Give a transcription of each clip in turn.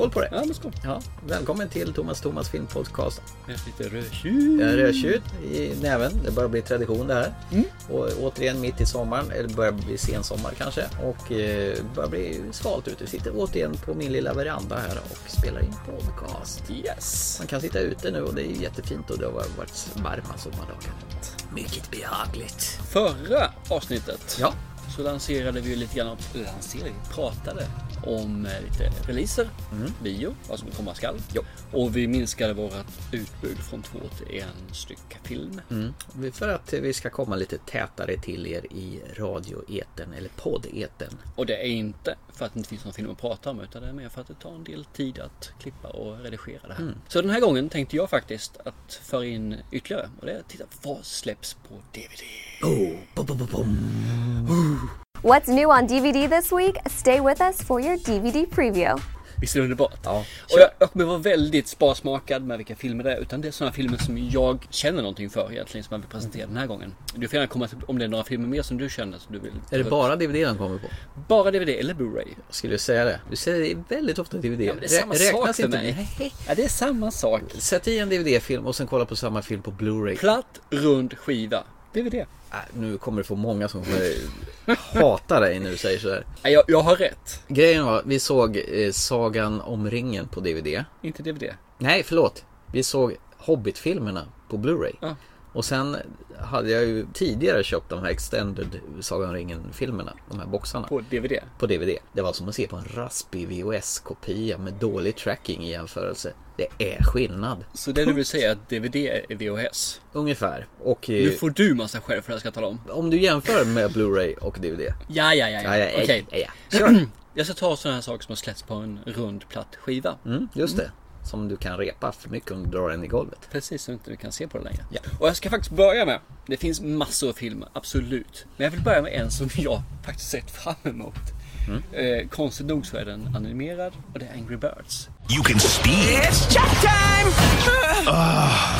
skål på det! Ja, men skål. Ja, välkommen till Thomas Thomas filmpodcast. Med lite rödtjut. Rödtjut i näven. Det börjar bli tradition det här. Mm. Och återigen mitt i sommaren, eller börjar bli sensommar kanske. Och eh, börjar bli svalt ute. Vi sitter återigen på min lilla veranda här och spelar in podcast. Yes. Man kan sitta ute nu och det är jättefint och det har varit varma sommardagar. Mycket behagligt. Förra avsnittet Ja, så lanserade vi lite grann, lanserade, pratade om eh, lite releaser, bio, vad som komma skall. Jo. Och vi minskade vårt utbud från två till en styck film. mm. för att vi ska komma lite tätare till er i radioeten eller poddeten. Och det är inte för att det inte finns någon film att prata om utan det är mer för att det tar en del tid att klippa och redigera det här. Så den här gången tänkte jag faktiskt att föra in ytterligare och det är att titta vad släpps på DVD. Oh, bom, bom, bom, bom. What's new on DVD this week? Stay with us for your DVD preview. Visst är det underbart? Ja, Och jag, jag kommer vara väldigt sparsmakad med vilka filmer det är. Utan det är sådana filmer som jag känner någonting för egentligen som jag vill presentera den här gången. Du får gärna komma till om det är några filmer mer som du känner som du vill. Är det bara DVD de kommer på? Bara DVD eller Blu-ray? Jag skulle säga det. Du säger det väldigt ofta DVD. Ja, det är samma Rä- sak för mig. Ja, det är samma sak. Sätt i en DVD-film och sen kolla på samma film på Blu-ray. Platt, rund skiva. DVD. Äh, nu kommer du få många som kommer hata dig du säger sådär. Ja, jag, jag har rätt. Grejen var, vi såg eh, Sagan om ringen på DVD. Inte DVD. Nej, förlåt. Vi såg Hobbit-filmerna på Blu-ray. Ja. Och sen hade jag ju tidigare köpt de här Extended Sagan ringen-filmerna. De här boxarna. På DVD. på DVD. Det var som att se på en raspig VHS-kopia med dålig tracking i jämförelse. Det är skillnad. Så det du vill säga är att DVD är VHS. Ungefär. Och eh, Nu får du massa skäl för det jag ska tala om. om du jämför med Blu-ray och DVD. Ja, ja, ja. ja. Ja, ja, ja, Okej. ja, ja. Kör. Jag ska ta sådana här saker som har släppts på en rund platt skiva. Mm, just det. Som du kan repa för mycket om du drar den i golvet. Precis så inte du kan se på det längre. Ja. Och jag ska faktiskt börja med, det finns massor av filmer, absolut. Men jag vill börja med en som jag faktiskt sett fram emot. Eh, konstigt nog så är den animerad och det är Angry Birds. You can speed. It's check time!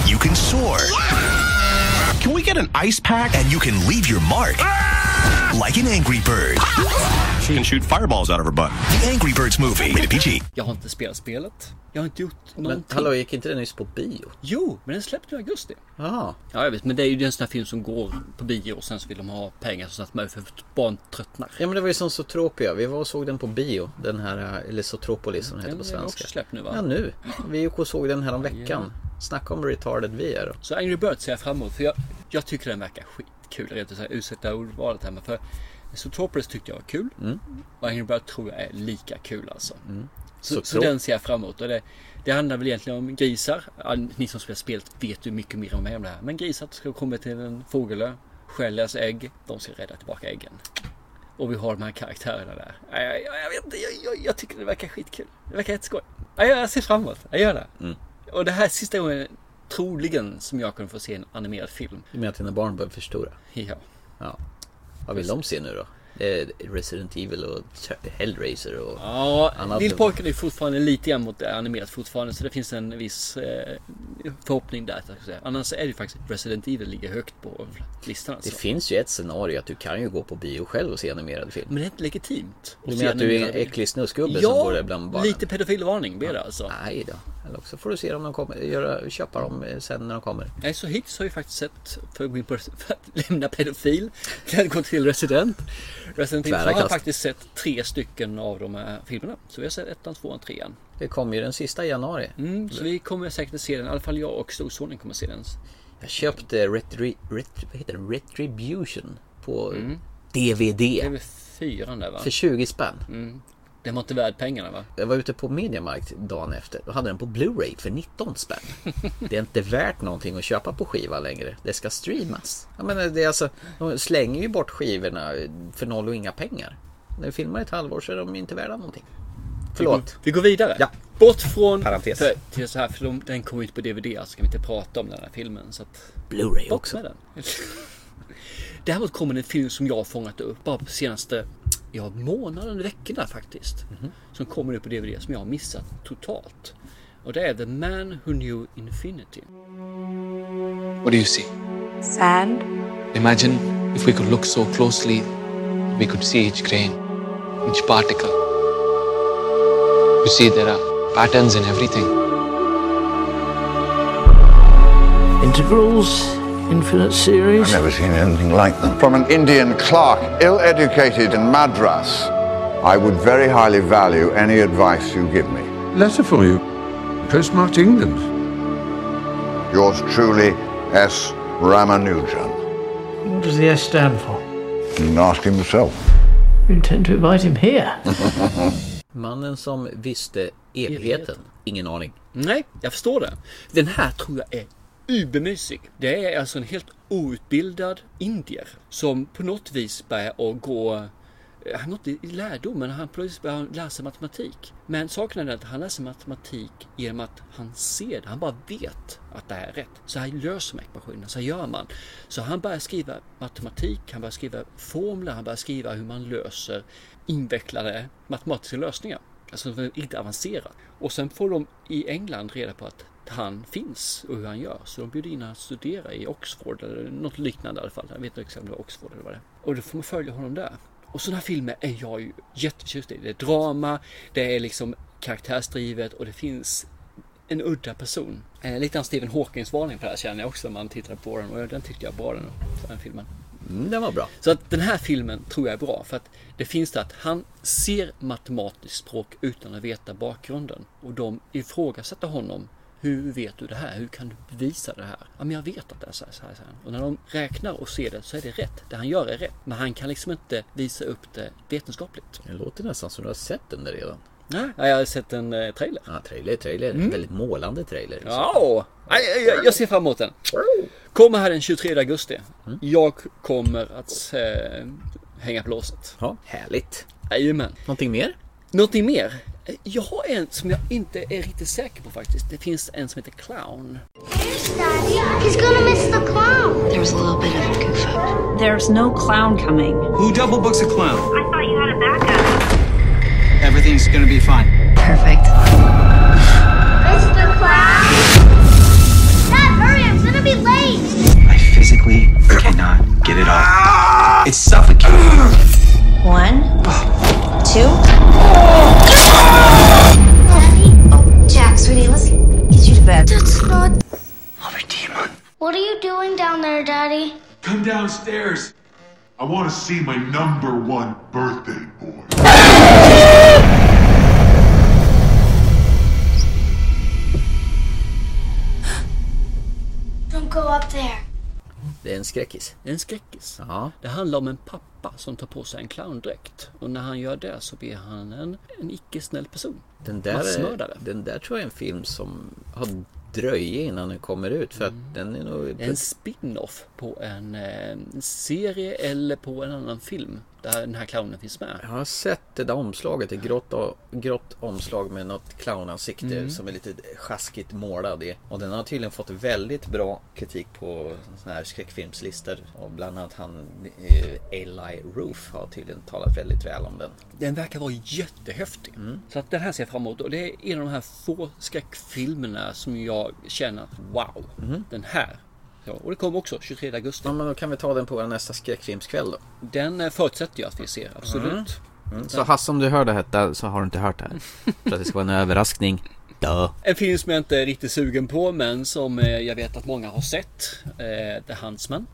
you can soar. Can we get an ice pack? And you can leave your mark. Like an Angry Bird. She can shoot fireballs out of her butt. The Angry Birds movie. Rated PG. Jag har inte spelat spelet. Jag har inte gjort Men någonting. hallå, gick inte den nyss på bio? Jo, men den släppte i augusti. Jaha. Ja, jag vet. Men det är ju en sån här film som går på bio och sen så vill de ha pengar så att man för att barn tröttnar. Ja men det var ju som Zootropia. Vi var och såg den på bio. Den här, eller Zootropolis som den heter Den på är svenska. också släppt nu va? Ja nu. Vi gick och såg den här om veckan. Snacka om retarded vi är då. Så Angry Birds ser jag fram emot. För jag, jag tycker den verkar Rent ut sagt, ursäkta ordvalet här men för Zootropolis tyckte jag var kul. Och Angry Birds tror jag är lika kul alltså. Så, så Zootro- den ser jag fram emot. Och det, det handlar väl egentligen om grisar. Ni som spelar spelet vet ju mycket mer om mig om det här. Men grisar ska komma till en fågelö, stjäla deras ägg. De ska rädda tillbaka äggen. Och vi har de här karaktärerna där. Ja, Jag, jag, jag vet inte, jag, jag, tycker det verkar skitkul. Det verkar jätteskoj. Ja, jag ser fram emot. Jag gör det. Och det här är sista gången troligen som jag kommer få se en animerad film. Du menar att dina barn börjar förstora? Ja. Ja. Vad vill de se nu då? Resident Evil och Hellraiser och... Ja, Annat- lillpojken är fortfarande lite grann mot animerat fortfarande så det finns en viss eh, förhoppning där. Annars är det ju faktiskt Resident Evil ligger högt på listan alltså. Det finns ju ett scenario att du kan ju gå på bio själv och se animerad film. Men det är inte legitimt. Du menar att du är en äcklig snuskgubbe som Ja, går där bland barnen? lite pedofilvarning blir det alltså. Nej då. Eller också får du se om de kommer, göra, köpa dem eh, sen när de kommer. Nej, så hittills har jag faktiskt sett, för att gå in på för att lämna pedofil, till att gå till Resident. Resident Evil har jag faktiskt sett tre stycken av de här filmerna. Så vi har sett ettan, tvåan, trean. Det kommer ju den sista januari. Mm, så vi kommer säkert att se den, i alla fall jag och storsonen kommer att se den. Jag köpte retri, ret, vad heter det? Retribution på DVD. Det är väl fyran där va? För 20 spänn. Den var inte värd pengarna va? Jag var ute på Mediamarkt dagen efter och hade den på Blu-ray för 19 spänn. Det är inte värt någonting att köpa på skiva längre. Det ska streamas. Jag menar, det är alltså, de slänger ju bort skivorna för noll och inga pengar. När vi filmar ett halvår så är de inte värda någonting. Förlåt. Vi går vidare. Ja. Bort från... Parentes. För, till så här, för de, den kommer ut på DVD, alltså kan vi inte prata om den här filmen. Så att, Blu-ray också. med den. Däremot kommer en film som jag har fångat upp bara på senaste ja, månaden, veckorna faktiskt. Mhm. Som kommer ut på DVD som jag har missat totalt. Och det är The Man Who Knew Infinity. What do you see? Sand. Imagine if we could look so closely, we could see each grain, each particle. You see, there are patterns in everything. Integrals, infinite series. I've never seen anything like them. From an Indian clerk, ill educated in Madras, I would very highly value any advice you give me. Letter for you. Postmarked England. Yours truly, S. Ramanujan. What does the S stand for? You can ask him yourself. You intend to invite him here? Mannen som visste evigheten. Ingen aning. Nej, jag förstår det. Den här tror jag är übermysig. Det är alltså en helt outbildad indier som på något vis börjar att gå eh, han har inte i lärdom, men han plötsligt börjar lära sig matematik. Men saken är att han läser matematik genom att han ser det. Han bara vet att det här är rätt. Så här löser man ekvationen, så här gör man. Så han börjar skriva matematik, han börjar skriva formler, han börjar skriva hur man löser invecklade matematiska lösningar. Alltså inte avancerat. Och sen får de i England reda på att han finns och hur han gör. Så de bjuder in honom att studera i Oxford eller något liknande i alla fall. Jag vet inte exakt om det var Oxford eller vad det är. Och då får man följa honom där. Och sådana här filmer är jag ju jätteförtjust i. Det är drama, det är liksom karaktärsdrivet och det finns en udda person. Eh, lite av Stephen Hawkings varning på det här känner jag också när man tittar på den och den tyckte jag var den, den filmen. Mm, den var bra. Så att den här filmen tror jag är bra för att det finns det att han ser matematiskt språk utan att veta bakgrunden och de ifrågasätter honom. Hur vet du det här? Hur kan du bevisa det här? Ja, men jag vet att det är så här, så här, så här. Och när de räknar och ser det så är det rätt. Det han gör är rätt. Men han kan liksom inte visa upp det vetenskapligt. Det låter nästan som du har sett den där redan. Nej, jag har sett en eh, trailer. Ja, trailer, trailer. En väldigt målande trailer. liksom. Ja, jag, jag, jag ser fram emot den. Kommer här den 23 augusti. Jag kommer att eh, hänga på låset. Ja, härligt. Jajamän. Någonting mer? Någonting mer? Jag har en som jag inte är riktigt säker på faktiskt. Det finns en som heter Clown. He's gonna miss the clown. There was a little bit of a goof up. There's no clown coming. Who double books a clown? I thought you had a backup. Everything's gonna be fine. Perfect. Mr. Clown. Dad, hurry! I'm gonna be late. I physically cannot get it off. It's suffocating. One, two. Oh, Jack, sweetie, let's Get you to bed. That's not. I'll be demon. What are you doing down there, Daddy? Come downstairs. I want to see my number one birthday boy. Don't go up there. Det är en skräckis. En skräckis. Ja. Det handlar om en pappa som tar på sig en clowndräkt. Och när han gör det så blir han en, en icke-snäll person. Den där, Massmördare. den där tror jag är en film som har dröje innan den kommer ut. För att den är nog... En spin-off på en, eh, en serie eller på en annan film. Där den här clownen finns med. Jag har sett det där omslaget, ett grått, grått omslag med något clownansikte Mm. som är lite sjaskigt målad i. Och den har tydligen fått väldigt bra kritik på såna här skräckfilmslistor. Och bland annat han eh, Eli Roof har tydligen talat väldigt väl om den. Den verkar vara jättehäftig. Så att den här ser jag fram emot. Och det är en av de här få skräckfilmerna som jag känner att wow, den här. Ja, och det kommer också 23 augusti. Ja, men då kan vi ta den på vår nästa skräckfilmskväll då. Den eh, förutsätter jag att vi ser, absolut. Mm. Så Hasse om du hör det här så har du inte hört det här. För att det ska vara en överraskning. Duh. En film som jag inte är riktigt sugen på men som eh, jag vet att många har sett. Eh, The Huntsman.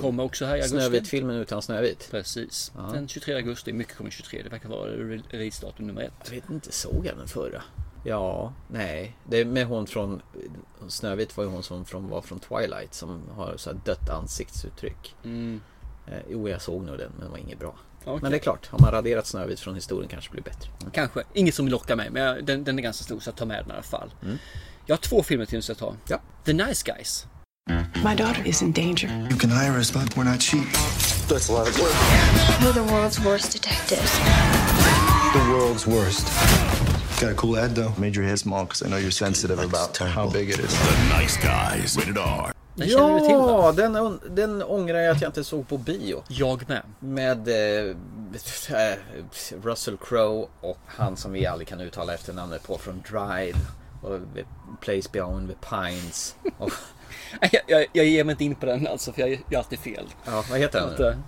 Kommer också här i augusti. Snövit-filmen utan Snövit. Precis. Ja. Den 23 augusti. Mycket kommer 23. Det verkar vara re- releasedatum nummer ett. Jag vet inte, såg jag den förra? Ja, nej. Det är med hon från Snövit var ju hon som från, var från Twilight som har så här dött ansiktsuttryck. Mm. Eh, jo, jag såg nog den men den var inget bra. Okej. Men det är klart, har man raderat Snövit från historien kanske det blir bättre. Mm. Kanske. Inget som lockar mig men jag, den, den är ganska stor så jag tar med den i alla fall. Jag har två filmer till som jag tar. Ja. The Nice Guys. My daughter is in danger. You can hire us, but we're not cheap. That's a lot of work. We're the world's worst detectives. The world's worst. Got a cool ad though. Made your hair small because I know you're sensitive about how big it is. The Nice Guys. Rated R. Den känner du till va? Ja, den, den ångrar jag att jag inte såg på bio. Jag med. Med eh, eh, Russell Crowe och han som vi aldrig kan uttala efternamnet på från Drive. Och Place Beyond the Pines. Och, Jag, jag, jag ger mig inte in på den alltså för jag gör alltid fel. ja, vad heter han?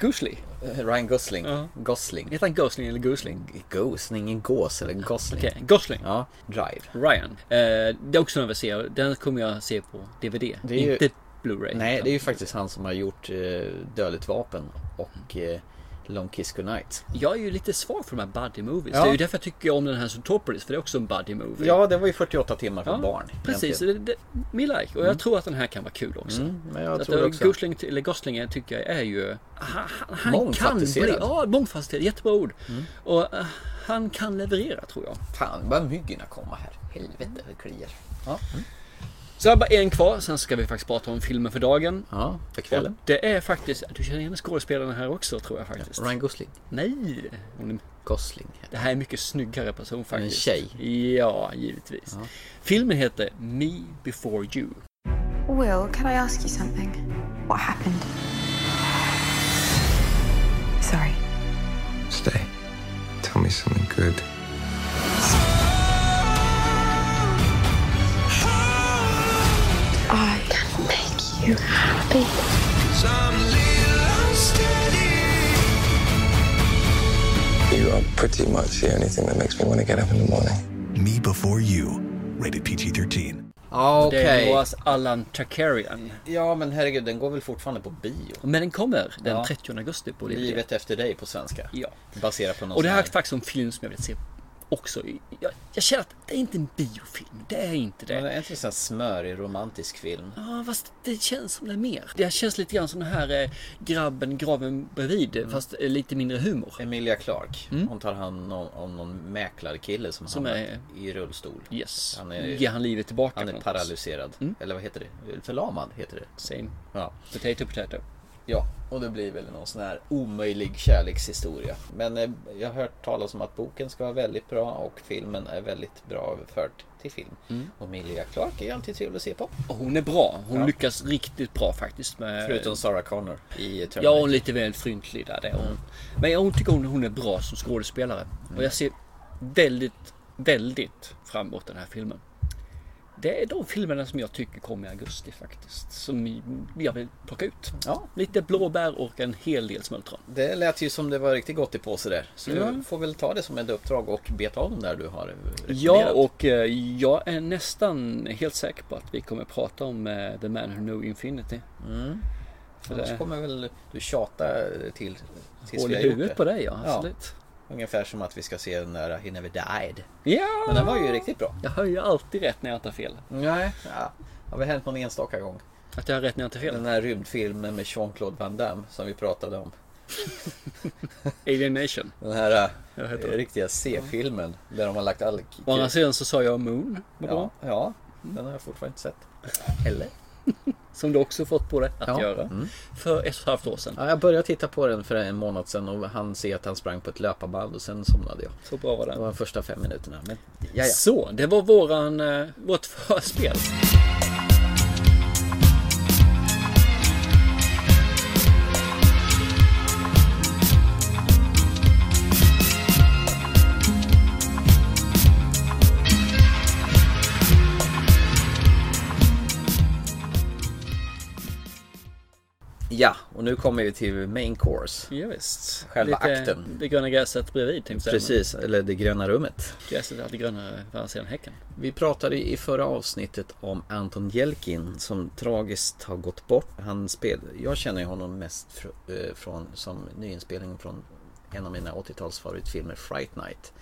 Goosley. Ryan Gosling. Ja. Gosling. Heter han Gosling eller Gosling? Gosling, en gås eller Gosling. Okej, Gosling. Ja, Drive. Ryan. Eh, det är också en jag vill se. Den kommer jag se på DVD. Det är ju- Inte Blu-ray. Nej, det är ju faktiskt han som har gjort eh, Dödligt vapen och eh, Long Kiss Goodnight. Jag är ju lite svag för de här buddy movies. Ja. Det är ju därför jag tycker om den här Zootropolis. För det är också en buddy movie. Ja, det var ju 48 timmar för Ja, barn. Precis, det, det, me like. Och jag tror att den här kan vara kul också. Mm, men jag tror att, också. Gosling, eller Gosling tycker jag är ju... Han, han, han kan bli... Ja, mångfacetterad. Jättebra ord. Mm. Och eh, han kan leverera tror jag. Fan, bara myggorna komma här. Helvete, det kliar. Ja. Så jag har bara en kvar, sen ska vi faktiskt prata om filmen för dagen. Ja, för kvällen. Och det är faktiskt, du känner igen skådespelaren här också tror jag faktiskt. Ryan Gosling. Nej! Hon Gosling. det här är en mycket snyggare person faktiskt. tjej. Ja, givetvis. Filmen heter Me Before You. Will, can I ask you something? What happened? Sorry. Stay. Tell me something good. I can make you happy. You are pretty much the only thing that makes me want to get up in the morning. Me Before You. Rated PG 13. Ja, Det. Noahs Allan Chakarian. Ja, men herregud, den går väl fortfarande på bio? Men den kommer den Ja. 30 augusti på DVD. Livet efter dig på svenska. Ja. Baserat på någon Och det här är faktiskt en film som jag vill se också. Jag, jag känner att det är inte en biofilm. Det är inte Men det. det är inte en smörig romantisk film. Ja, fast det känns som det är mer. Det känns lite grann som den här eh, grabben graven bredvid. Mm. Fast eh, lite mindre humor. Emilia Clark. Hon tar hand om, om någon mäklarkille som, Som hamnat är- i rullstol. Yes. Han är, Ger han livet tillbaka han är paralyserad. Mm. Eller vad heter det? Förlamad heter det. Same. Ja. Potato potato. Ja, och det blir väl någon sån här omöjlig kärlekshistoria. Men eh, jag har hört talas om att boken ska vara väldigt bra och filmen är väldigt bra överfört till film. Mm. Och Emilia Clark är alltid trevlig att se på. Och hon är bra. Hon Ja. lyckas riktigt bra faktiskt. Med, Förutom Sarah Connor i Terminator. Ja, hon är lite väl fryntlig där. Det är hon. Men jag tycker hon, hon är bra som skådespelare. Och jag ser väldigt, väldigt fram emot den här filmen. Det är de filmerna som jag tycker kommer i augusti faktiskt. Som jag vill plocka ut. Ja. Lite blåbär och en hel del smultron. Det lät ju som det var riktigt gott i påse där. Så Ja. du får väl ta det som ett uppdrag och beta av dem där du har Ja, rekommenderat. och eh, jag är nästan helt säker på att vi kommer prata om eh, The Man Who Knew Infinity. Mm. För Annars det- kommer väl du tjata till tills Hål vi har gjort det. på dig, ja, absolut. Ungefär som att vi ska se den där He Never Died. Ja! Men den var ju riktigt bra. Jag har ju alltid rätt när jag tar fel. Nej, ja. Har väl hänt någon enstaka gång. Att jag har rätt när jag tar fel. Den här rymdfilmen med Jean-Claude Van Damme som vi pratade om. Alien Nation. Den här äh, riktiga C-filmen där de har lagt all... Å andra sidan så sa jag Moon. Var Ja, bra. ja, den har jag fortfarande inte sett. Eller? Som du också fått på dig att Ja. göra. Mm. För ett och ett halvt år sedan. Ja, jag började titta på den för en månad sedan och han ser att han sprang på ett löparband och sen somnade jag. Så bra var Det det. var de första fem minuterna. Men. Så, det var våran, eh, vårt förspel. Och nu kommer vi till main course. Ja, visst. Själva Lite akten. Det gröna gräset bredvid tänkte jag Precis, eller det gröna rummet. Gräset är alltid grönare på andra sidan häcken. Vi pratade i förra avsnittet om Anton Jelkin som tragiskt har gått bort. Han spel, jag känner honom mest fr, eh, från, som nyinspelning från en av mina 80-tals favoritfilmer Fright Night.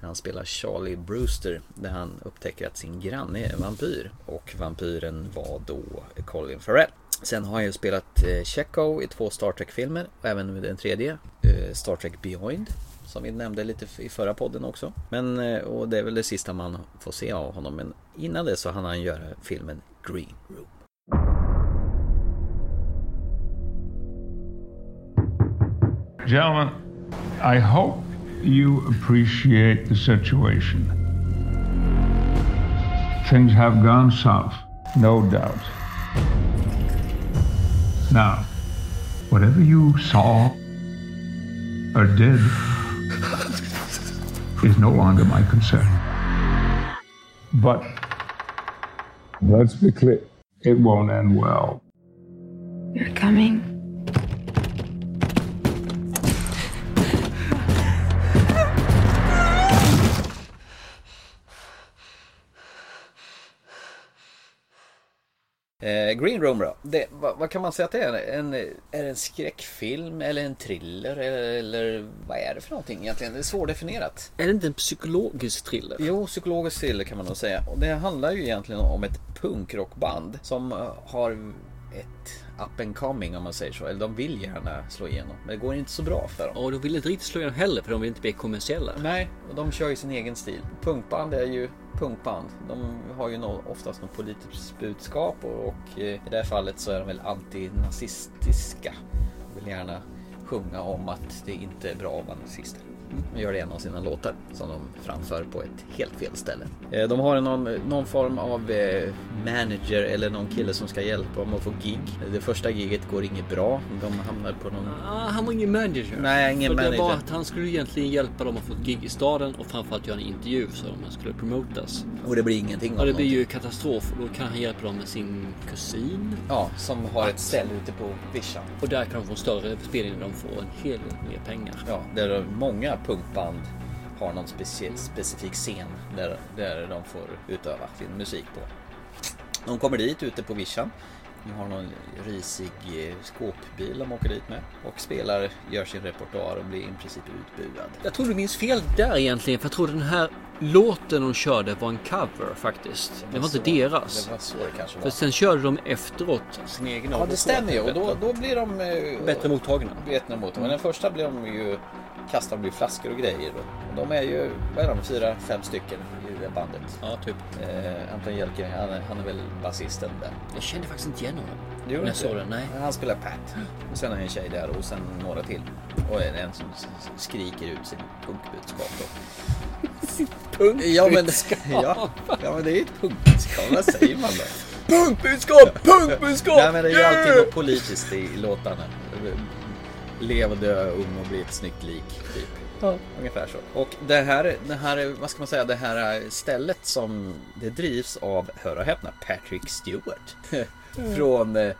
Där han spelar Charlie Brewster där han upptäcker att sin granne är vampyr. Och vampyren var då Colin Farrell. Sen har han ju spelat eh, Chekhov i två Star Trek-filmer och även den tredje, eh, Star Trek Beyond. Som vi nämnde lite i förra podden också. Men, eh, och det är väl det sista man får se av honom. Men innan det så hann han göra filmen Green Room. Gentlemen, I hope you appreciate the situation. Things have gone south, no doubt. Now, whatever you saw or did is no longer my concern. But let's be clear, it won't end well. You're coming. Green Room då. Det, vad, vad kan man säga att det är? En, är det en skräckfilm eller en thriller? Eller, eller vad är det för någonting egentligen? Det är svårdefinierat. Är det inte en psykologisk thriller? Jo, psykologisk thriller kan man nog säga. Och det handlar ju egentligen om ett punkrockband som eh, har ett up and coming om man säger så. Eller de vill gärna slå igenom. Men det går inte så bra för dem. Och de vill inte riktigt slå igenom heller för de vill inte bli kommersiella. Nej, och de kör ju sin egen stil. Punkband är ju punkband. De har ju oftast något politiskt budskap och, eh, i det här fallet så är de väl antinazistiska. De vill gärna sjunga om att det inte är bra att vara nazister. De gör det en av sina låtar som de framför på ett helt fel ställe. Eh, De har någon, någon form av eh, manager eller någon kille som ska hjälpa dem att få gig. Det första giget går inget bra. De hamnar på någon... Ah, han var ingen manager. Nej, ingen för Det var manager. att han skulle egentligen hjälpa dem att få ett gig i staden och framförallt göra en intervju så de skulle promotas. Och det blir ingenting av Ja, det blir ju katastrof och då kan han hjälpa dem med sin kusin. Ja, som har ett ställe ute på vischan. Och där kan de få en större spelning där de får en hel del mer pengar. Ja, där många punkband har någon specie- specifik scen där, där de får utöva sin musik på. De kommer dit ute på vischan. De har någon risig eh, skåpbil de åker dit med och spelar, gör sin repertoar och blir i princip utbuad. Jag tror du minns fel där egentligen för jag tror den här låten de körde var en cover faktiskt. Det var inte deras. Det var så det kanske För var. sen körde de efteråt sin egen Ja, det stämmer ju. Och då, då blir de... eh, Bättre mottagna. Bättre mottagna. Men den första blir de ju... Kastar ju flaskor och grejer. då. Och de är ju, vad är de, fyra, fem stycken i det bandet. Ja, typ. Eh, Anton Jelking, han, är- han är väl basisten där. Jag kände faktiskt inte igen honom. Det gjorde När jag inte såg den, nej. Han spelar Pat. Och sen är en tjej där och sen några till. Och en, en som s- s- skriker ut sin punkbudskap då. Ja men, ja, ja men det är ju ett punkbudskap. Vad säger man då? Punkbudskap! Punkbudskap! Nej men det är ju alltid något politiskt i låtarna. Lev och dö ung och bli ett snyggt lik. Typ. Ja. Ungefär så. Och det här, det här, vad ska man säga, det här stället som det drivs av, hör och häpna, Patrick Stewart. Från, eh,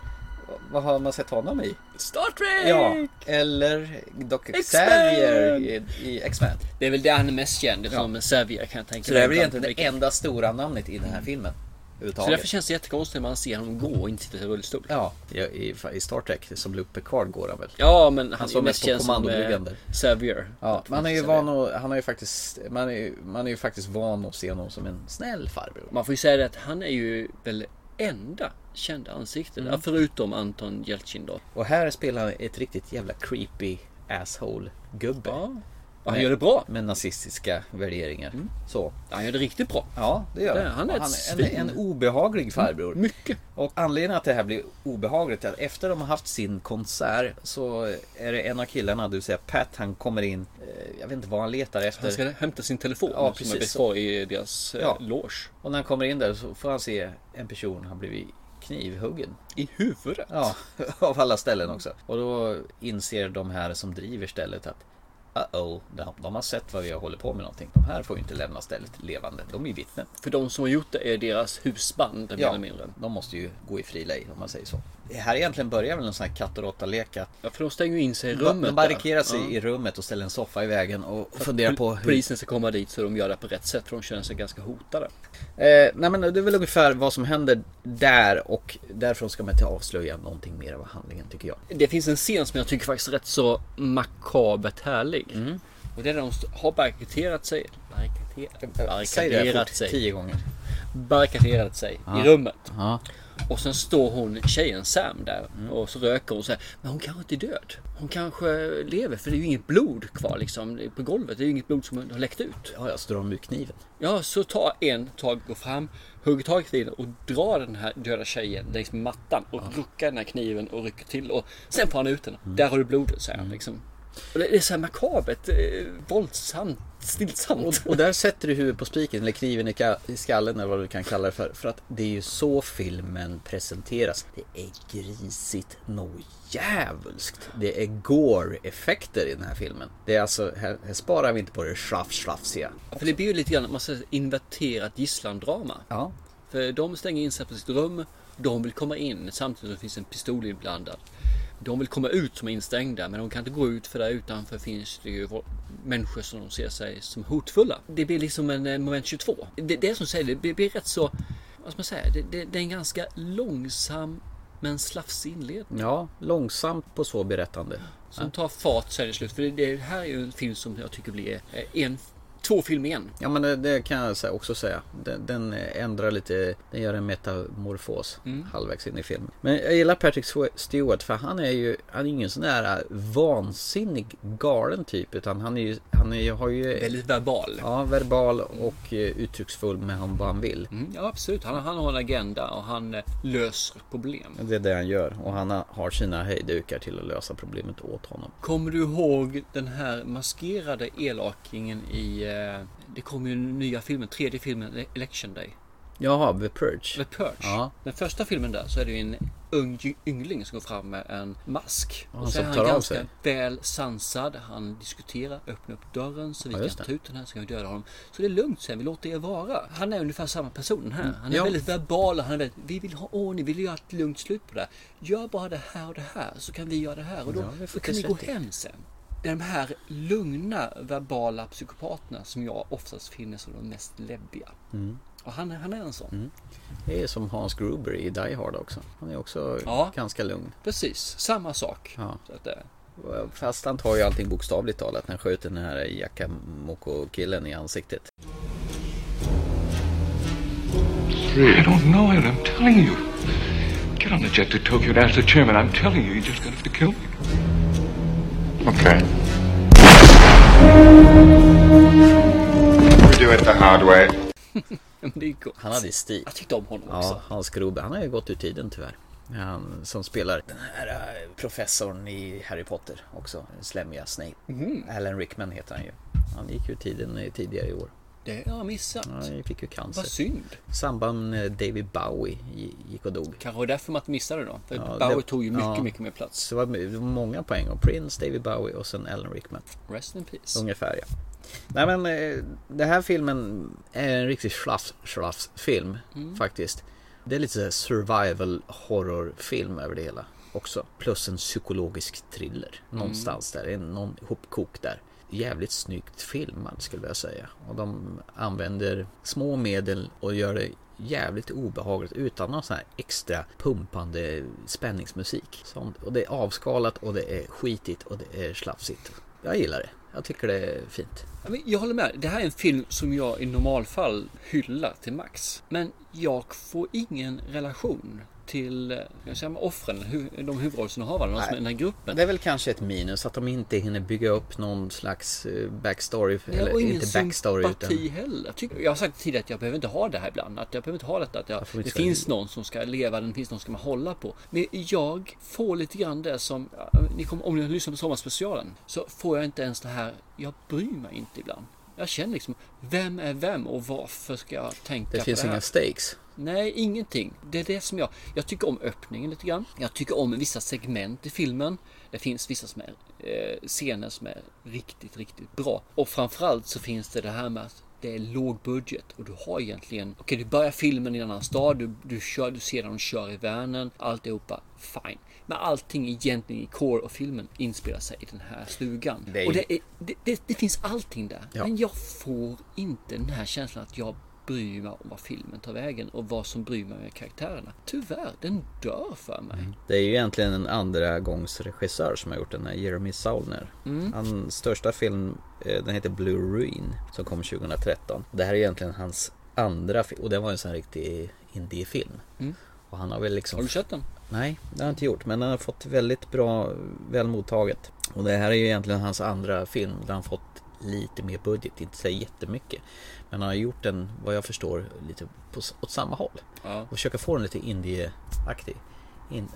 vad har man sett honom i? Star Trek! Ja, eller Doc! Xavier i, i X-Men. Det är väl det han är mest känd Ja. som Xavier kan jag tänka Så det är väl mig. egentligen det enda stora namnet i den här filmen. Så därför känns det jättekonstigt när man ser honom gå och inte sitta i rullstol. Ja, i, i, Star Trek som Luke Picard går han väl? Ja, men han står är mest känd som eh, Xavier. Ja, man är ju van att, han är ju faktiskt, man är, man är ju faktiskt van att se honom som en snäll farbror. Man får ju säga det att han är ju väl enda kända ansiktet. Mm. Förutom Anton Jeltsin då. Och här spelar han ett riktigt jävla creepy asshole gubbe. Ja. Och han gör det bra. Med nazistiska värderingar. Så. Han gör det riktigt bra. Ja, det gör Det- han. han är han är en, en obehaglig farbror. Mycket. Och anledningen att det här blir obehagligt är att efter de har haft sin konsert så är det en av killarna, vill säga Pat, han kommer in. eh, Jag vet inte vad han letar efter. Han ska hämta sin telefon Ja, som är precis. kvar i deras Ja. ja. loge. Och när han kommer in där så får han se en person har blivit knivhuggen. I huvudet? Ja, av alla ställen också. Och då inser de här som driver stället att Uh-oh, de, har sett vad vi har hållit på med någonting. De här får ju inte lämna stället levande. De är vittnen. För de som har gjort det är deras husband mer Ja, eller mindre. de måste ju gå i fri lejd om man säger så. Det här egentligen börjar väl en sån här katt och råtta-lek. att Ja, för de stänger ju in sig i rummet. De barrikerar sig där. i rummet och ställer en soffa i vägen och funderar Pol- på hur... Polisen ska komma dit så de gör det på rätt sätt för de känner sig ganska hotade. Eh, nej men det är väl ungefär vad som händer där och därifrån ska man inte avslöja någonting mer av handlingen tycker jag. Det finns en scen som jag tycker faktiskt är rätt så makabert härlig. Mm. Och det är när de har barrikaderat sig. Barrikaderat, Säg det barrikaderat fort, sig. tio gånger. Barrikaderat sig Ja. i rummet. Ja. Och sen står hon, tjejen Sam där Mm. och så röker hon och säger Men hon kanske inte är död. Hon kanske lever för det är ju inget blod kvar liksom på golvet. Det är ju inget blod som har läckt ut. Ja, jag så drar de ut kniven. Ja, så tar en tag, går fram, hugger tag i kniven och drar den här döda tjejen längs med mattan och ruckar den här kniven och rycker till och sen får han ut den. Mm. Där har du blodet, säger han liksom. Och det är så här makabert, eh, våldsamt, stillsamt. Och, och där sätter du huvudet på spiken, eller kniven i, i skallen eller vad du kan kalla det för. För att det är ju så filmen presenteras. Det är grisigt något djävulskt. Det är gore-effekter i den här filmen. Det är alltså, här, här sparar vi inte på det slaff-slafsiga. För det blir ju lite grann, man säger inverterat gisslandrama. Ja. För de stänger in sig på sitt rum, de vill komma in samtidigt som det finns en pistol inblandad. De vill komma ut som är instängda men de kan inte gå ut för där utanför finns det ju människor som de ser sig som hotfulla. Det blir liksom en eh, moment 22. Det, det är som säger, det blir, blir rätt så vad ska man säga, det, det, det är en ganska långsam men slafsig inledning. Ja, långsamt på så berättande. Som tar fart sen i slut. För det, det här är ju en film som jag tycker blir eh, en, två filmer igen. Ja men det, det kan jag också säga. Den, den ändrar lite, den gör en metamorfos Mm. halvvägs in i filmen. Men jag gillar Patrick Stewart för han är ju, han är ingen sån där vansinnig galen typ. Utan han är ju, han är, har ju... Väldigt verbal. Ja, verbal och eh, uttrycksfull med han- vad han vill. Mm, ja absolut, han, han har en agenda och han eh, löser problem. Det är det han gör och han har- har sina hejdukar till att lösa problemet åt honom. Kommer du ihåg den här maskerade elakingen i... Eh, det kom ju nya filmen, tredje filmen, Election Day. Jaha, The Purge. The Purge. Ja. Den första filmen där så är det ju en ung yngling som går fram med en mask. Ja, och så är han ganska sig. väl sansad. Han diskuterar, öppnar upp dörren så vi Ja, kan ta ut den här så kan vi döda honom. Så det är lugnt sen, vi låter er vara. Han är ungefär samma person här. Han är. Ja. väldigt verbal och han är väldigt, vi vill ha ordning, vi vill göra ett lugnt slut på det. Gör bara det här och det här så kan vi göra det här och då, Ja, då kan ni gå hem sen. Det är de här lugna verbala psykopaterna som jag oftast finner som de mest läbbiga. Mm. Och han, han är en sån. Det är som Hans Gruber i Die Hard också. Han är också Ja. ganska lugn. Precis, samma sak. Ja. Så att, eh, Fast han tar ju allting bokstavligt talat när han skjuter den här Yakamoko-killen i ansiktet. I don't know it, I'm telling you. Get on the jet to Tokyo and ask the chairman. I'm telling you, you're just gonna have to kill me. Okay. We do it the hard way. Han hade stil. Jag tyckte om honom också. Ja, Hans Gruber. Han har ju gått ur tiden tyvärr. Han som spelar den här eh, professorn i Harry Potter också. Slemmiga Snape. Mhm. Alan Rickman heter han ju. Han gick ur tiden tidigare i år. Det har jag missat. Ja, han fick ju cancer. Vad synd. I samband med David Bowie gi- gick och dog. Kanske var därför man missade det då. För Ja, Bowie det- tog ju mycket, ja. mycket mer plats. Det var det var många poäng. Och Prince, David Bowie och sen Alan Rickman. Rest in peace. Ungefär ja. Nej men eh, den här filmen är en riktig slafs, slafs film Mm. faktiskt. Det är lite survival horrorfilm över det hela också. Plus en psykologisk thriller någonstans där. Någon hopkok där. Jävligt snyggt filmad skulle jag säga. Och de använder små medel och gör det jävligt obehagligt utan någon sån här extra pumpande spänningsmusik. Sånt. Och det är avskalat och det är skitigt och det är slafsigt. Jag gillar det. Jag tycker det är fint. Jag håller med. Det här är en film som jag i normalfall hyllar till max. Men jag får ingen relation till eh, jag säga, offren, de huvudrollsinnehavarna, de som är i den här gruppen. Det är väl kanske ett minus att de inte hinner bygga upp någon slags eh, backstory. Och eller ingen inte backstory sympati utan... heller. Jag har sagt tidigare att jag behöver inte ha det här ibland. Att jag behöver inte ha detta. Att jag, vi det finns någon som ska leva, det finns någon som ska man hålla på. Men jag får lite grann det som, ja, ni kommer, om ni lyssnar på sommarspecialen, så får jag inte ens det här, jag bryr mig inte ibland. Jag känner liksom, vem är vem och varför ska jag tänka Det på finns det här? inga stakes. Nej, ingenting. Det är det som jag... Jag tycker om öppningen lite grann. Jag tycker om vissa segment i filmen. Det finns vissa som är, eh, scener som är riktigt, riktigt bra. Och framförallt så finns det det här med att det är låg budget och du har egentligen... Okej, du börjar filmen i en annan stad. Du, du, kör, du ser när de kör i vanen. Alltihopa, fine. Men allting egentligen i core och filmen inspelar sig i den här stugan. Det är- Och det, är, det, det, det finns allting där. Ja. Men jag får inte den här känslan att jag bryr mig om vad filmen tar vägen och vad som bryr mig med karaktärerna. Tyvärr, den dör för mig. Det är ju egentligen en andra gångs regissör som har gjort den här, Jeremy Saulner. Mm. Hans största film, eh, den heter Blue Ruin, som kom 2013. Det här är egentligen hans andra film, och det var en sån här riktig indiefilm. Mm. Och han har väl liksom... Har du sett den? Nej, det har jag inte gjort, men den har fått väldigt bra, väl mottaget. Och det här är ju egentligen hans andra film där han fått lite mer budget, inte så jättemycket. Men han har gjort den, vad jag förstår, lite på, åt samma håll. Ja. Och försöka få den lite indie-aktig. In,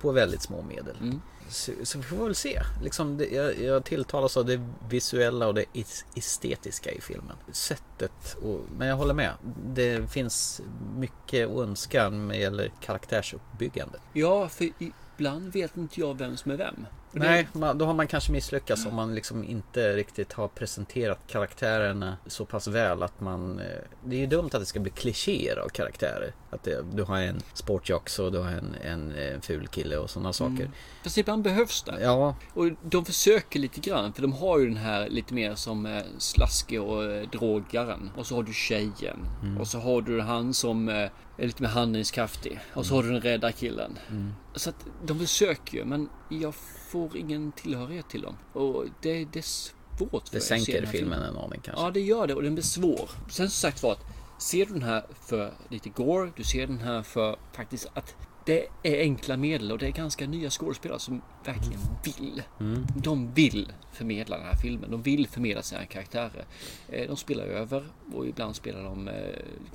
på väldigt små medel. Mm. Så, så vi får väl se. Liksom det, jag, jag tilltalas av det visuella och det is- estetiska i filmen. Sättet, och, men jag håller med. Det finns mycket att önska när det gäller karaktärsuppbyggande. Ja, för ibland vet inte jag vem som är vem. Nej, man, då har man kanske misslyckats om man liksom inte riktigt har presenterat karaktärerna så pass väl att man... eh, Det är ju dumt att det ska bli klichéer av karaktärer. Att det, du har en sportjock och du har en, en, eh, ful kille och sådana saker. Mm. Fast ibland behövs det. Ja, Och de försöker lite grann, för de har ju den här lite mer som eh, slaske och drogaren. Och så har du tjejen. Mm. Och så har du han som är lite mer handlingskraftig. Och så har du den rädda killen. Mm. Så att de försöker ju, men jag får ingen tillhörighet till dem. Och det, det är svårt för det sänker filmen en aning kanske. Ja, det gör det och den blir svår. Sen som sagt var att ser du den här för lite gore, du ser den här för faktiskt att det är enkla medel och det är ganska nya skådespelare som verkligen vill. Mm. De vill förmedla den här filmen. De vill förmedla sina karaktärer. Eh, De spelar över och ibland spelar de eh,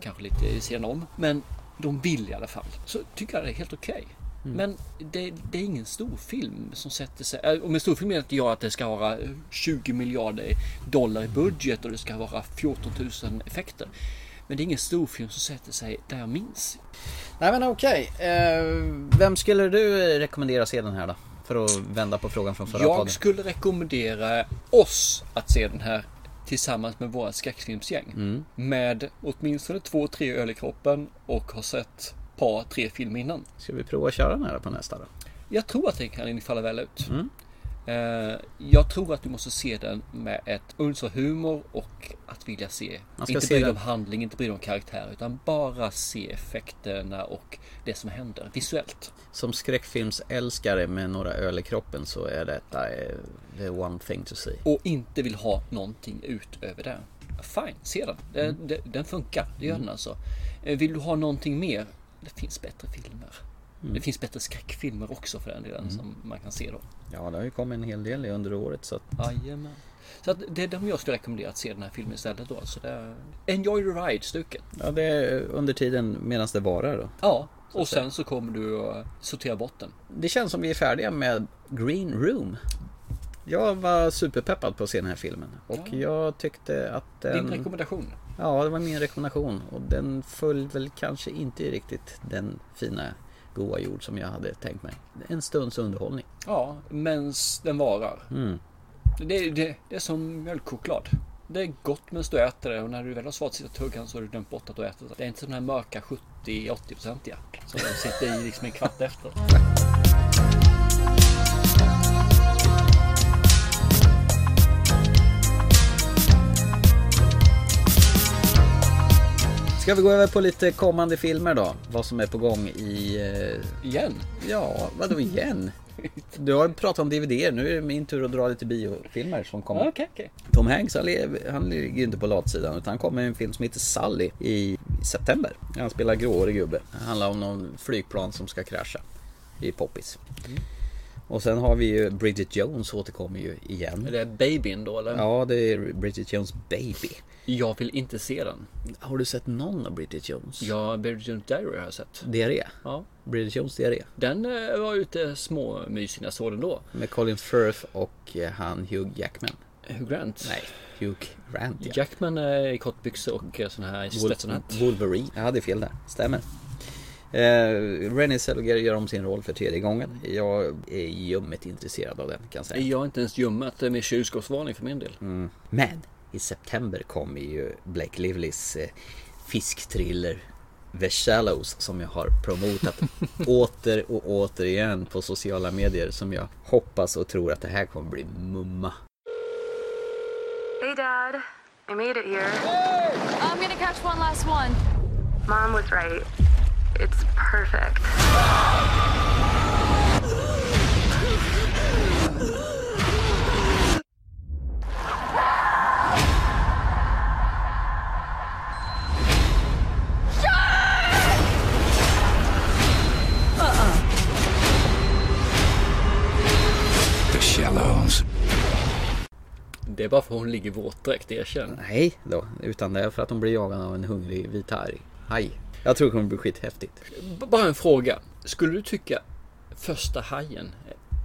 kanske lite sidan om. Men de vill i alla fall. Så tycker jag det är helt okej. Mm. Men det, det är ingen stor film som sätter sig... äh, Och med stor film menar inte jag att det ska vara 20 miljarder dollar i budget och det ska vara 14 000 effekter. Men det är ingen stor film som sätter sig där jag minns. Nej men okej. Eh, vem skulle du rekommendera se den här då? För att vända på frågan från förra Jag podden. skulle rekommendera oss att se den här tillsammans med våra skräckfilmsgäng. Mm. Med åtminstone två, tre öl i kroppen och har sett ett par, tre filmer innan. Ska vi prova att köra den här på nästa då? Jag tror att det kan falla väl ut. Mm. Eh, jag tror att du måste se den med ett uns av humor och att vilja se. Inte se bry dig den- om handling, inte bry dig om karaktär utan bara se effekterna och det som händer visuellt. Som skräckfilmsälskare med några öl i kroppen så är detta eh, the one thing to see. Och inte vill ha någonting utöver det. Fine, se den. Den, Mm. den, den funkar, det gör den alltså. Eh, Vill du ha någonting mer? Det finns bättre filmer. Mm. Det finns bättre skräckfilmer också för den delen som man kan se då. Ja, det har ju kommit en hel del under året så att... Jajamän. Så att det är de jag skulle rekommendera att se den här filmen istället då. Så det är Enjoy the ride-stuken. Ja, det är under tiden medan det varar då. Ja, Så och sen så kommer du att sortera bort den. Det känns som vi är färdiga med Green Room. Jag var superpeppad på att se den här filmen och jag tyckte att den... Din rekommendation? Ja, det var min rekommendation och den föll väl kanske inte riktigt den fina goa jord som jag hade tänkt mig. En stunds underhållning. Ja, mens den varar. Mm. Det, det, det är som mjölkchoklad. Det är gott medan du äter det och när du väl har svårt att sitta tuggan så har du glömt bort att du äter det. Det är inte sån här mörka 70-80-procentiga som sitter i liksom en kvart efter. Ska vi gå över på lite kommande filmer då? Vad som är på gång i... Eh... Igen? Ja, vadå igen? Du har pratat om DVD, nu är det min tur att dra lite biofilmer som kommer. Okej, okej. Tom Hanks han, han ligger ju inte på latsidan utan han kommer med en film som heter Sally i september. Han spelar gråhårig gubbe. Det handlar om någon flygplan som ska krascha i Poppis. Och sen har vi ju Bridget Jones återkommer ju igen. Är det babyn då eller? Ja, det är Bridget Jones Baby. Jag vill inte se den. Har du sett någon av Bridget Jones? Ja, Bridget Jones Diary har jag sett. Diarré? Ja. Bridget Jones diarré. Den eh, var ute små mysig när jag såg den då. Med Colin Firth och eh, han Hugh Jackman. Hugh Grant? Nej, Hugh Grant ja. Jackman är i kortbyxor och eh, sån här Stetsonhatt. Wolverine. Jag hade fel där. Stämmer. Eh, Renée Zellweger gör om sin roll för tredje gången. Jag är ljummet intresserad av den kan jag säga. Jag har inte ens ljummat med kylskåpsvarning för min del. Mm. Men i september kommer ju Blake Livellys eh, fiskthriller The Shallows som jag har promotat åter och åter igen på sociala medier som jag hoppas och tror att det här kommer bli mumma. Hey, Dad. I made it here. I'm gonna catch one last one. Mom was right. It's perfect. The Shallows. Det är bara för att hon ligger i våtdräkt, erkänn. Nej då, utan det är för att de blir jagade av en hungrig vit haj. Jag tror det kommer bli skithäftigt. B- Bara en fråga. Skulle du tycka första hajen,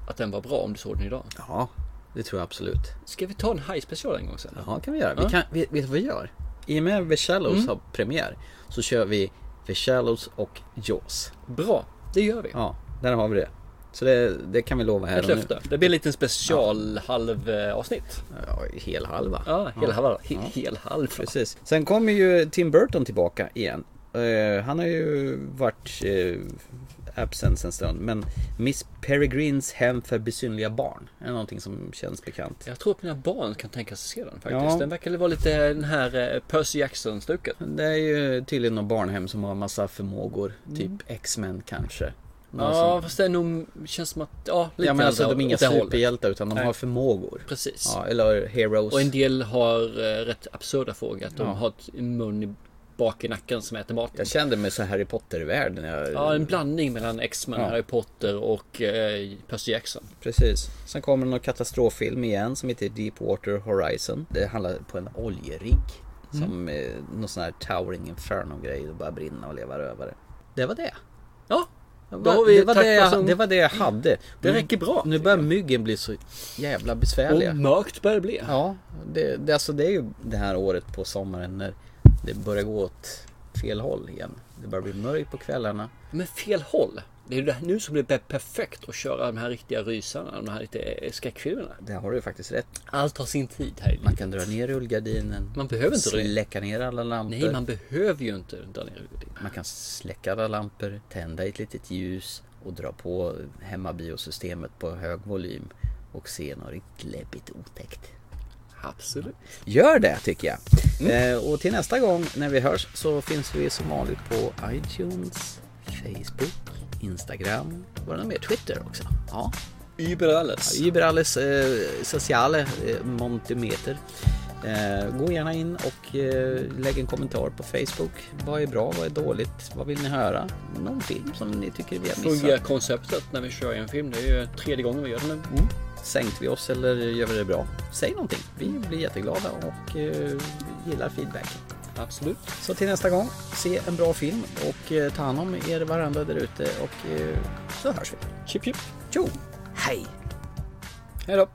att den var bra om du såg den idag? Ja, det tror jag absolut. Ska vi ta en hajspecial en gång sen? Ja, kan vi göra. Ja. Vi kan, vet, du vad vi gör? I och med The Shallows Mm. har premiär så kör vi The Shallows och Jaws. Bra, det gör vi. Ja, där har vi det. Så det, det kan vi lova här Ett löfte. Det blir en liten special halv eh, avsnitt. Ja, hel halva. Ja, hel halva. Hel, hel halva. Precis. Sen kommer ju Tim Burton tillbaka igen. Eh, han har ju varit uh, absent en stund. Men Miss Peregrines hem för besynliga barn är någonting som känns bekant. Jag tror att mina barn kan tänka sig se den faktiskt. Ja. Den verkar vara lite den här eh, Percy Jackson-stuket. Det är ju tydligen något barnhem som har massa förmågor. Typ X-Men kanske. Någon Mm. Ja, som- fast det är nog, känns som att, ja, lite Ja men alltså de är inga superhjältar utan de Nej. har förmågor. Precis. Ja, eller heroes. Och en del har eh, rätt absurda frågor. Att de Ja. har ett mun i, bak i nacken som äter maten. Jag kände mig så Harry Potter-världen. Jag... Ja, en blandning mellan X-Men, Ja. Harry Potter och eh, Percy Jackson. Precis. Sen kommer någon katastroffilm igen som heter Deepwater Horizon. Det handlar på en oljerigg. Mm. Som eh, någon sån här Towering Inferno grej. Det bara brinna och leva rövare. Det var det. Ja, vi det, var det, jag, som- det var det jag hade. Det räcker bra, Nu börjar myggen bli så jävla besvärliga. Och mörkt börjar det bli. Ja, det, det, alltså det är ju det här året på sommaren när det börjar gå åt fel håll igen. Det börjar bli mörkt på kvällarna. Men fel håll. Det är ju det nu som blir perfekt att köra de här riktiga rysarna, de här lite skräckfilmerna. Det har du faktiskt rätt. Allt har sin tid här i Man kan dra ner rullgardinen. Man behöver inte det. Släcka ner alla lampor. Nej, man behöver ju inte dra ner rullgardinen. Man kan släcka alla lampor, tända ett litet ljus och dra på hemmabiosystemet på hög volym och se något riktigt läbbigt otäckt. Absolut. Gör det tycker jag. Eh, och till nästa gång när vi hörs så finns vi som vanligt på iTunes, Facebook, Instagram, vad är det mer? Twitter också. Ja. Überalles. Ja, Überalles eh, sociala eh, montimeter. Eh, gå gärna in och eh, lägg en kommentar på Facebook. Vad är bra? Vad är dåligt? Vad vill ni höra? Någon film som ni tycker vi har Fungerar missat? konceptet när vi kör en film? Det är ju tredje gången vi gör det nu. Mm. Sänkte vi oss eller gör vi det bra? Säg någonting. Vi blir jätteglada och eh, gillar feedback. Absolut. Så till nästa gång, se en bra film och eh, ta hand om er varandra där ute och eh, så hörs vi. Chip chip. Tjo! Hej! Hej då.